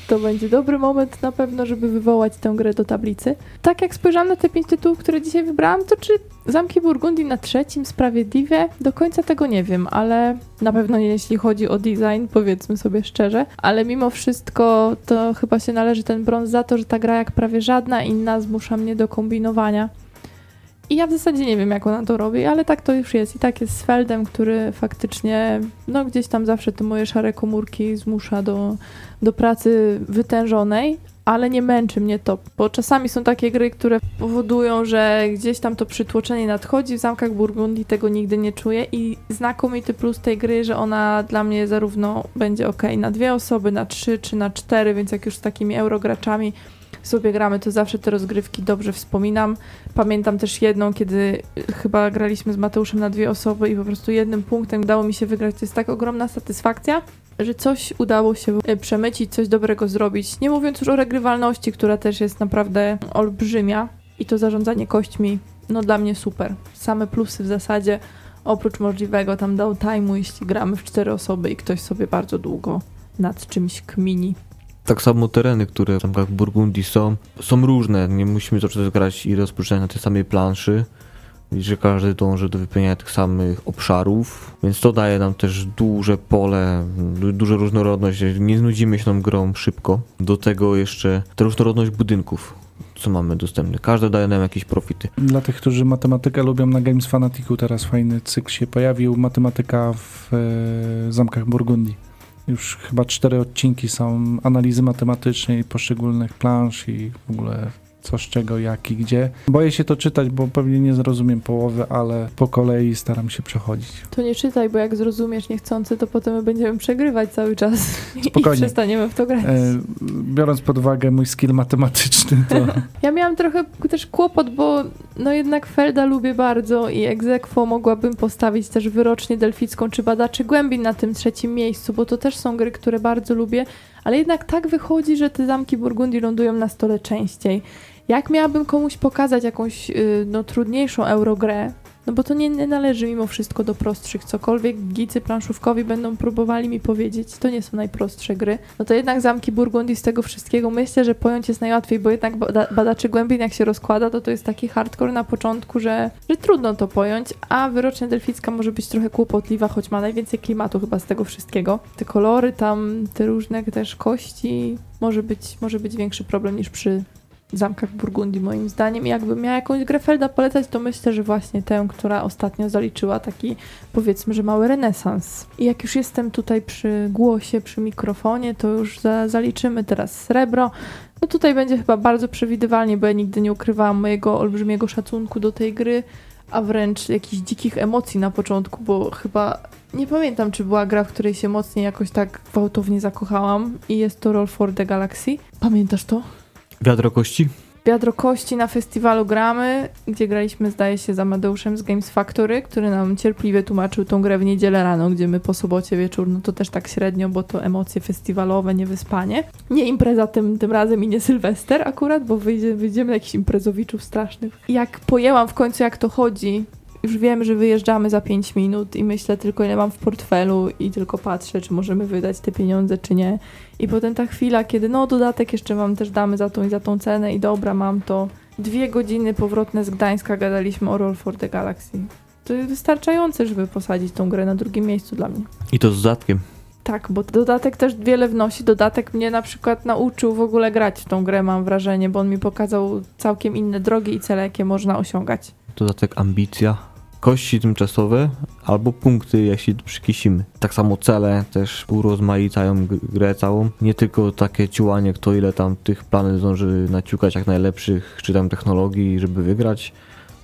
to będzie dobry moment na pewno, żeby wywołać tę grę do tablicy. Tak jak spojrzałam na te pięć tytułów, które dzisiaj wybrałam, to czy Zamki Burgundii na trzecim sprawiedliwie? Do końca tego nie wiem, ale na pewno nie jeśli chodzi o design, powiedzmy sobie szczerze. Ale mimo wszystko to chyba się należy ten brąz za to, że ta gra jak prawie żadna inna zmusza mnie do kombinowania. I ja w zasadzie nie wiem, jak ona to robi, ale tak to już jest. I tak jest z Feldem, który faktycznie, no gdzieś tam zawsze te moje szare komórki zmusza do, do pracy wytężonej, ale nie męczy mnie to, bo czasami są takie gry, które powodują, że gdzieś tam to przytłoczenie nadchodzi. W Zamkach Burgundii tego nigdy nie czuję i znakomity plus tej gry, że ona dla mnie zarówno będzie ok na dwie osoby, na trzy czy na cztery, więc jak już z takimi eurograczami sobie gramy, to zawsze te rozgrywki dobrze wspominam. Pamiętam też jedną, kiedy chyba graliśmy z Mateuszem na dwie osoby i po prostu jednym punktem udało mi się wygrać. To jest tak ogromna satysfakcja, że coś udało się e, przemycić, coś dobrego zrobić. Nie mówiąc już o regrywalności, która też jest naprawdę olbrzymia i to zarządzanie kośćmi, no dla mnie super. Same plusy w zasadzie, oprócz możliwego tam downtime'u, jeśli gramy w cztery osoby i ktoś sobie bardzo długo nad czymś kmini. Tak samo tereny, które w zamkach Burgundii są, są różne. Nie musimy zawsze grać i rozpoczynać na tej samej planszy. Że każdy dąży do wypełniania tych samych obszarów, więc to daje nam też duże pole, du dużą różnorodność. Nie znudzimy się tą grą szybko. Do tego jeszcze ta różnorodność budynków, co mamy dostępne. Każdy daje nam jakieś profity. Dla tych, którzy matematykę lubią, na Games Fanaticu teraz fajny cykl się pojawił. Matematyka w e, zamkach Burgundii. Już chyba cztery odcinki są analizy matematycznej poszczególnych plansz i w ogóle co z czego, jak i gdzie. Boję się to czytać, bo pewnie nie zrozumiem połowy, ale po kolei staram się przechodzić. To nie czytaj, bo jak zrozumiesz niechcący, to potem my będziemy przegrywać cały czas (laughs) Spokojnie. i przestaniemy w to grać. E, biorąc pod uwagę mój skill matematyczny, to (laughs) Ja miałam trochę też kłopot, bo no jednak Felda lubię bardzo i egzekwo mogłabym postawić też wyrocznie delficką czy badaczy głębin na tym trzecim miejscu, bo to też są gry, które bardzo lubię, ale jednak tak wychodzi, że te zamki Burgundii lądują na stole częściej. Jak miałabym komuś pokazać jakąś y, no, trudniejszą eurogrę, no bo to nie, nie, należy mimo wszystko do prostszych. Cokolwiek gicy planszówkowi będą próbowali mi powiedzieć, to nie są najprostsze gry. No to jednak zamki Burgundii z tego wszystkiego myślę, że pojąć jest najłatwiej, bo jednak bada badaczy głębin jak się rozkłada, to to jest taki hardcore na początku, że, że trudno to pojąć, a wyrocznia delficka może być trochę kłopotliwa, choć ma najwięcej klimatu chyba z tego wszystkiego. Te kolory tam, te różne też kości, może być, może być większy problem niż przy zamkach Burgundii moim zdaniem. I jakbym miała jakąś grę Felda polecać, to myślę, że właśnie tę, która ostatnio zaliczyła taki powiedzmy, że mały renesans. I jak już jestem tutaj przy głosie, przy mikrofonie, to już za, zaliczymy teraz srebro. No tutaj będzie chyba bardzo przewidywalnie, bo ja nigdy nie ukrywałam mojego olbrzymiego szacunku do tej gry, a wręcz jakichś dzikich emocji na początku, bo chyba nie pamiętam, czy była gra, w której się mocniej jakoś tak gwałtownie zakochałam i jest to Roll for the Galaxy. Pamiętasz to? Wiadro kości? Wiadro Kości na festiwalu gramy, gdzie graliśmy zdaje się z Amadeuszem z Games Factory, który nam cierpliwie tłumaczył tą grę w niedzielę rano, gdzie my po sobocie wieczór, no to też tak średnio, bo to emocje festiwalowe, nie wyspanie. Nie impreza tym, tym razem i nie Sylwester akurat, bo wyjdzie, wyjdziemy na jakichś imprezowiczów strasznych. Jak pojęłam w końcu jak to chodzi, już wiem, że wyjeżdżamy za 5 minut i myślę tylko, ile mam w portfelu i tylko patrzę, czy możemy wydać te pieniądze, czy nie. I potem ta chwila, kiedy no dodatek jeszcze mam też damy za tą i za tą cenę i dobra, mam to. Dwie godziny powrotne z Gdańska gadaliśmy o Roll for the Galaxy. To jest wystarczające, żeby posadzić tą grę na drugim miejscu dla mnie. I to z dodatkiem. Tak, bo dodatek też wiele wnosi. Dodatek mnie na przykład nauczył w ogóle grać w tą grę, mam wrażenie, bo on mi pokazał całkiem inne drogi i cele, jakie można osiągać. Dodatek ambicja, kości tymczasowe albo punkty, jeśli przykisimy. Tak samo cele też urozmaicają grę całą. Nie tylko takie ciłanie, kto ile tam tych planet zdąży naciukać jak najlepszych, czy tam technologii, żeby wygrać.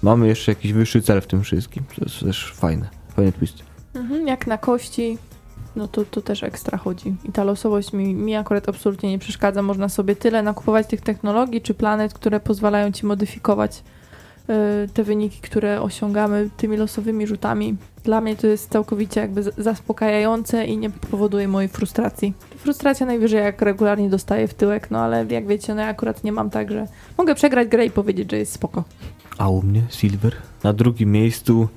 Mamy jeszcze jakiś wyższy cel w tym wszystkim. To jest też fajne. Fajny twist. Mhm, jak na kości, no to, to też ekstra chodzi. I ta losowość mi, mi akurat absolutnie nie przeszkadza. Można sobie tyle nakupować tych technologii czy planet, które pozwalają ci modyfikować te wyniki, które osiągamy tymi losowymi rzutami. Dla mnie to jest całkowicie jakby zaspokajające i nie powoduje mojej frustracji. Frustracja najwyżej jak regularnie dostaję w tyłek, no ale jak wiecie, no ja akurat nie mam tak, że mogę przegrać grę i powiedzieć, że jest spoko. A u mnie Silver? Na drugim miejscu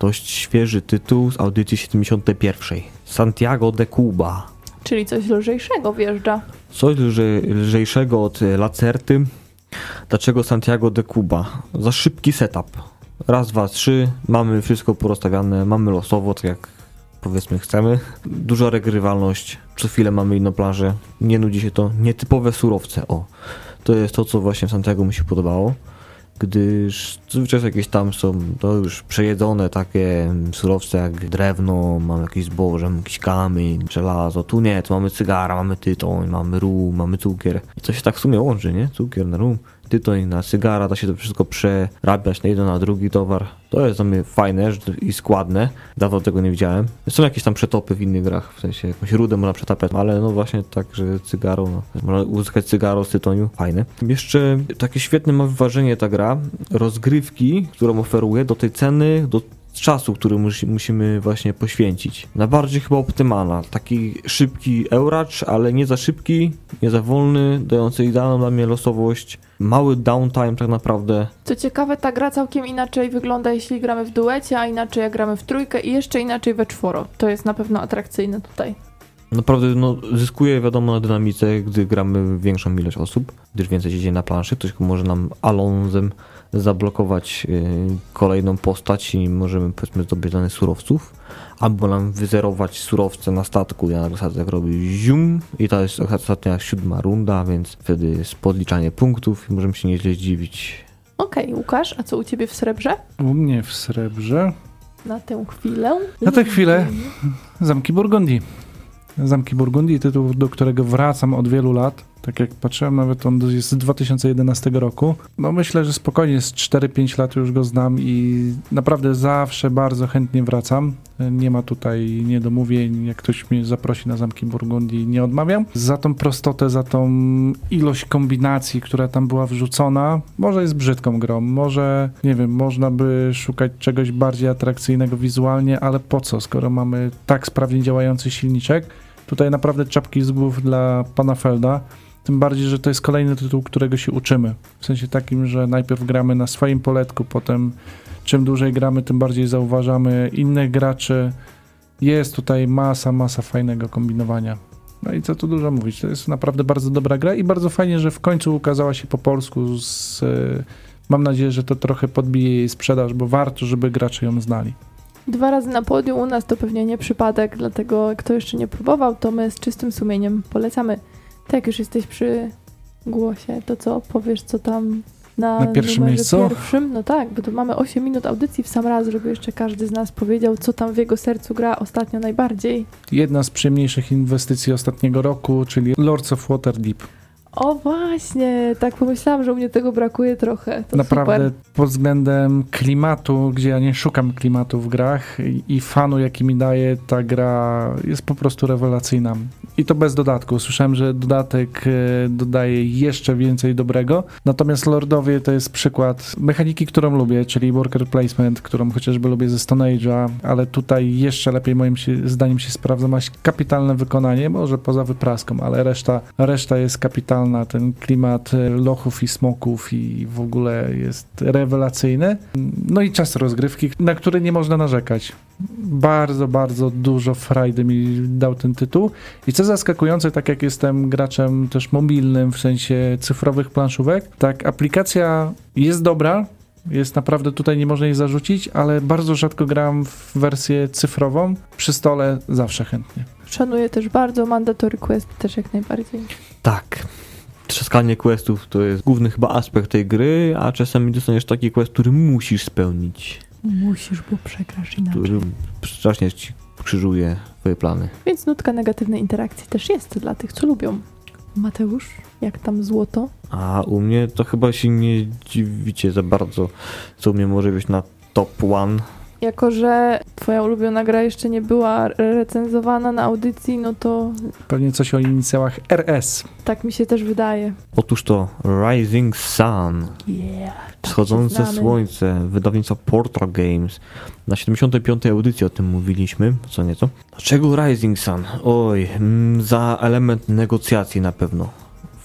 dość świeży tytuł z audycji 71. Santiago de Cuba. Czyli coś lżejszego wjeżdża. Coś lżej, lżejszego od Lacerty. Dlaczego Santiago de Cuba? Za szybki setup. Raz, dwa, trzy. Mamy wszystko porozstawiane, mamy losowo, tak jak powiedzmy chcemy. Duża regrywalność. Co chwilę mamy inną plażę. Nie nudzi się to. Nietypowe surowce. O, to jest to, co właśnie w Santiago mi się podobało gdyż zazwyczaj jakieś tam są to już przejedzone takie surowce jak drewno, mamy jakieś zboże, jakiś kamień, żelazo, tu nie, tu mamy cygara, mamy tytoń, mamy rum, mamy cukier. I to się tak w sumie łączy, nie? Cukier na rum, tytoń na cygara, da się to wszystko przerabiać na jeden, na drugi towar. To jest dla mnie fajne i składne, dawno tego nie widziałem. Są jakieś tam przetopy w innych grach, w sensie jakąś rudę można przetapiać, ale no właśnie tak, że cygaro, no, można uzyskać cygaro z tytoniu, fajne. Jeszcze takie świetne ma wyważenie ta gra, rozgrywki, którą oferuje do tej ceny, do czasu, który musi, musimy właśnie poświęcić. Najbardziej chyba optymalna. Taki szybki Euracz, ale nie za szybki, nie za wolny, dający idealną dla mnie losowość. Mały downtime tak naprawdę. Co ciekawe, ta gra całkiem inaczej wygląda, jeśli gramy w duecie, a inaczej jak gramy w trójkę i jeszcze inaczej we czworo. To jest na pewno atrakcyjne tutaj. Naprawdę no, zyskuje wiadomo na dynamice, gdy gramy większą ilość osób, gdyż więcej się dzieje na planszy. Ktoś może nam Alonzem zablokować yy, kolejną postać i możemy powiedzmy zdobyć dane surowców, albo nam wyzerować surowce na statku. Ja na przykład tak robię zium i to jest ostatnia siódma runda, więc wtedy jest podliczanie punktów i możemy się nieźle zdziwić. Okej, Łukasz, a co u ciebie w srebrze? U mnie w srebrze Na tę chwilę. Na tę chwilę. Zamki Burgundii. Zamki Burgundii, tytuł, do którego wracam od wielu lat. Tak jak patrzyłem, nawet on jest z 2011 roku. No myślę, że spokojnie z 4-5 lat już go znam i naprawdę zawsze bardzo chętnie wracam. Nie ma tutaj niedomówień, jak ktoś mnie zaprosi na Zamki Burgundii, nie odmawiam. Za tą prostotę, za tą ilość kombinacji, która tam była wrzucona, może jest brzydką grą, może, nie wiem, można by szukać czegoś bardziej atrakcyjnego wizualnie, ale po co, skoro mamy tak sprawnie działający silniczek. Tutaj naprawdę czapki z głów dla pana Felda. Tym bardziej, że to jest kolejny tytuł, którego się uczymy. W sensie takim, że najpierw gramy na swoim poletku, potem czym dłużej gramy, tym bardziej zauważamy innych graczy. Jest tutaj masa, masa fajnego kombinowania. No i co tu dużo mówić, to jest naprawdę bardzo dobra gra i bardzo fajnie, że w końcu ukazała się po polsku. Z, e, mam nadzieję, że to trochę podbije jej sprzedaż, bo warto, żeby gracze ją znali. Dwa razy na podium u nas to pewnie nie przypadek, dlatego kto jeszcze nie próbował, to my z czystym sumieniem polecamy. Tak już jesteś przy głosie, to co powiesz, co tam na, Na pierwszym miejscu? pierwszym? No tak, bo tu mamy 8 minut audycji w sam raz, żeby jeszcze każdy z nas powiedział, co tam w jego sercu gra ostatnio najbardziej. Jedna z przyjemniejszych inwestycji ostatniego roku, czyli Lords of Waterdeep. O właśnie, tak pomyślałam, że u mnie tego brakuje trochę. To Naprawdę super. pod względem klimatu, gdzie ja nie szukam klimatu w grach i, i fanu, jaki mi daje ta gra, jest po prostu rewelacyjna. I to bez dodatku. Słyszałem, że dodatek e, dodaje jeszcze więcej dobrego. Natomiast Lordowie to jest przykład mechaniki, którą lubię, czyli worker placement, którą chociażby lubię ze Stone Age'a, ale tutaj jeszcze lepiej moim się, zdaniem się sprawdza. Ma kapitalne wykonanie, może poza wypraską, ale reszta, reszta jest kapitalna. Ten klimat e, lochów i smoków i w ogóle jest rewelacyjny. No i czas rozgrywki, na który nie można narzekać. Bardzo, bardzo dużo frajdy mi dał ten tytuł. I co zaskakujące, tak jak jestem graczem też mobilnym, w sensie cyfrowych planszówek, tak aplikacja jest dobra, jest naprawdę tutaj nie można jej zarzucić, ale bardzo rzadko gram w wersję cyfrową. Przy stole zawsze chętnie. Szanuję też bardzo, mandatory quest też jak najbardziej. Tak. Trzaskanie questów to jest główny chyba aspekt tej gry, a czasami dostaniesz taki quest, który musisz spełnić, Musisz, bo przegrasz inaczej. który strasznie ci krzyżuje twoje plany. Więc nutka negatywnej interakcji też jest dla tych, co lubią. Mateusz, jak tam złoto? A u mnie to chyba się nie dziwicie za bardzo, co u mnie może być na top one. Jako, że twoja ulubiona gra jeszcze nie była recenzowana na audycji, no to Pewnie coś o inicjałach RS. tak mi się też wydaje. Otóż to Rising Sun, Yeah. wschodzące słońce, wydawnictwo Portal Games. Na 75. audycji o tym mówiliśmy, co nieco. Dlaczego Rising Sun? Oj, mm, za element negocjacji na pewno.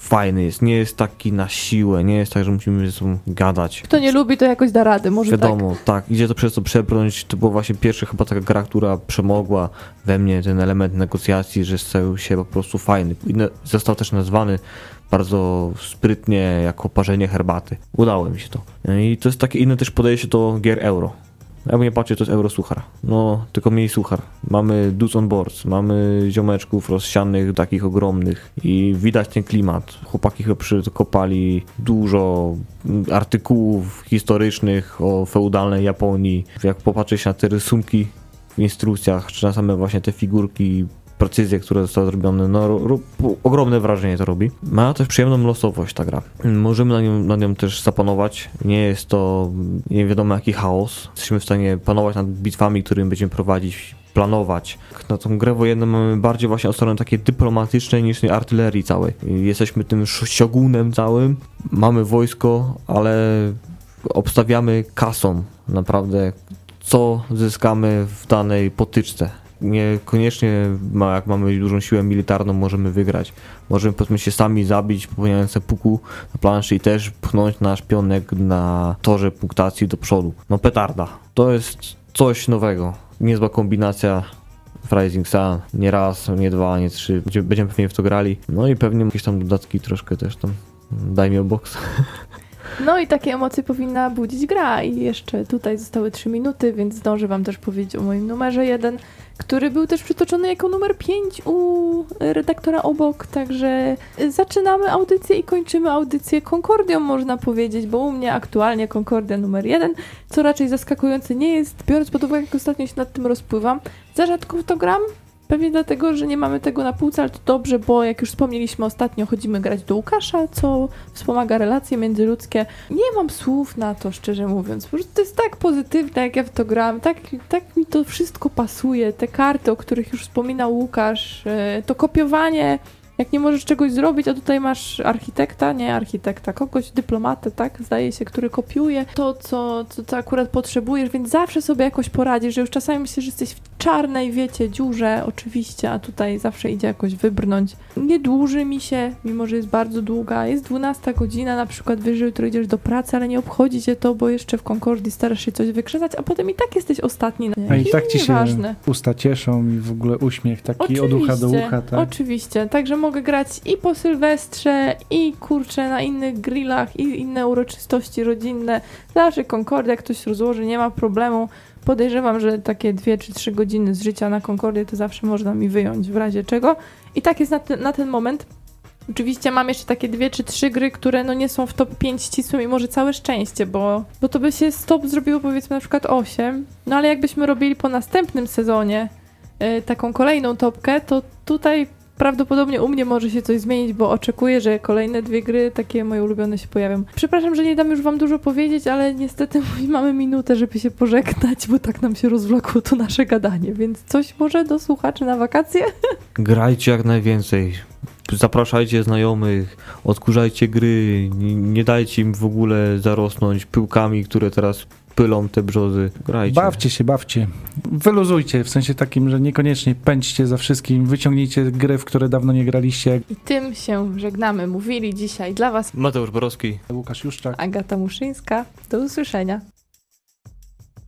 Fajny jest, nie jest taki na siłę, nie jest tak, że musimy ze sobą gadać. Kto nie lubi, to jakoś da radę, może tak. Wiadomo, tak. idzie to przez to przebrnąć. To była właśnie pierwsza chyba taka gra, która przemogła we mnie ten element negocjacji, że stał się po prostu fajny. Został też nazwany bardzo sprytnie jako parzenie herbaty. Udało mi się to. I to jest takie inne też podejście do gier euro. Jakby nie patrzeć, to jest euro suchar. No, tylko mniej suchar. Mamy dudes on boards, mamy ziomeczków rozsianych, takich ogromnych i widać ten klimat. Chłopaki chyba przykopali dużo artykułów historycznych o feudalnej Japonii. Jak popatrzeć na te rysunki w instrukcjach, czy na same właśnie te figurki, precyzje, które zostały zrobione, no ro, ro, ogromne wrażenie to robi. Ma też przyjemną losowość ta gra. Możemy na nią, na nią też zapanować. Nie jest to nie wiadomo jaki chaos. Jesteśmy w stanie panować nad bitwami, którymi będziemy prowadzić, planować. Na tą grę wojenną mamy bardziej właśnie o stronę takie dyplomatycznej niż tej artylerii całej. Jesteśmy tym siogunem całym, mamy wojsko, ale obstawiamy kasą naprawdę co zyskamy w danej potyczce. Niekoniecznie ma, jak mamy dużą siłę militarną możemy wygrać. Możemy powiedzmy się sami zabić, popełniając puku na planszy i też pchnąć nasz pionek na torze punktacji do przodu. No petarda. To jest coś nowego. Niezła kombinacja w Rising Sun. Nie raz, nie dwa, nie trzy. Będzie- Będziemy pewnie w to grali. No i pewnie jakieś tam dodatki troszkę też tam. Daj mi o box. (laughs) No i takie emocje powinna budzić gra. I jeszcze tutaj zostały 3 minuty, więc zdążę Wam też powiedzieć o moim numerze 1, który był też przytoczony jako numer 5 u redaktora obok. Także zaczynamy audycję i kończymy audycję Concordią, można powiedzieć, bo u mnie aktualnie Concordia numer 1, co raczej zaskakujące nie jest, biorąc pod uwagę, jak ostatnio się nad tym rozpływam. Za rzadko w to gram. Pewnie dlatego, że nie mamy tego na półce, ale to dobrze, bo jak już wspomnieliśmy ostatnio, chodzimy grać do Łukasza, co wspomaga relacje międzyludzkie. Nie mam słów na to, szczerze mówiąc. Po prostu to jest tak pozytywne, jak ja w to gram. Tak, tak mi to wszystko pasuje. Te karty, o których już wspominał Łukasz, e, to kopiowanie. Jak nie możesz czegoś zrobić, a tutaj masz architekta, nie architekta, kogoś, dyplomatę, tak, zdaje się, który kopiuje to, co, co, co akurat potrzebujesz, więc zawsze sobie jakoś poradzisz, że już czasami myślisz, że jesteś w czarnej, wiecie, dziurze, oczywiście, a tutaj zawsze idzie jakoś wybrnąć. Nie dłuży mi się, mimo że jest bardzo długa. Jest 12 godzina, na przykład że jutro idziesz do pracy, ale nie obchodzi cię to, bo jeszcze w Concordii starasz się coś wykrzesać, a potem i tak jesteś ostatni. A i tak ci się Nieważne. usta cieszą i w ogóle uśmiech taki od ucha do ucha, tak? Oczywiście, także mogę grać i po Sylwestrze, i kurczę na innych grillach, i inne uroczystości rodzinne. Zawsze Concordia ktoś rozłoży, nie ma problemu. Podejrzewam, że takie dwie czy trzy godziny z życia na Concordia to zawsze można mi wyjąć w razie czego. I tak jest na, ten- na ten moment. Oczywiście mam jeszcze takie dwie czy trzy gry, które no nie są w top 5 ścisłym i może całe szczęście, bo, bo to by się stop zrobiło powiedzmy na przykład 8. No ale jakbyśmy robili po następnym sezonie y, taką kolejną topkę, to tutaj prawdopodobnie u mnie może się coś zmienić, bo oczekuję, że kolejne dwie gry, takie moje ulubione się pojawią. Przepraszam, że nie dam już wam dużo powiedzieć, ale niestety (laughs) mamy minutę, żeby się pożegnać, bo tak nam się rozwlokło to nasze gadanie, więc coś może do słuchaczy na wakacje? (laughs) Grajcie jak najwięcej. Zapraszajcie znajomych, odkurzajcie gry, nie, dajcie im w ogóle zarosnąć pyłkami, które teraz pylą te brzozy. Grajcie. Bawcie się, bawcie. Wyluzujcie, w sensie takim, że niekoniecznie pędźcie za wszystkim, wyciągnijcie gry, w które dawno nie graliście. I tym się żegnamy. Mówili dzisiaj dla was Mateusz Borowski. Łukasz Juszczak. Agata Muszyńska. Do usłyszenia.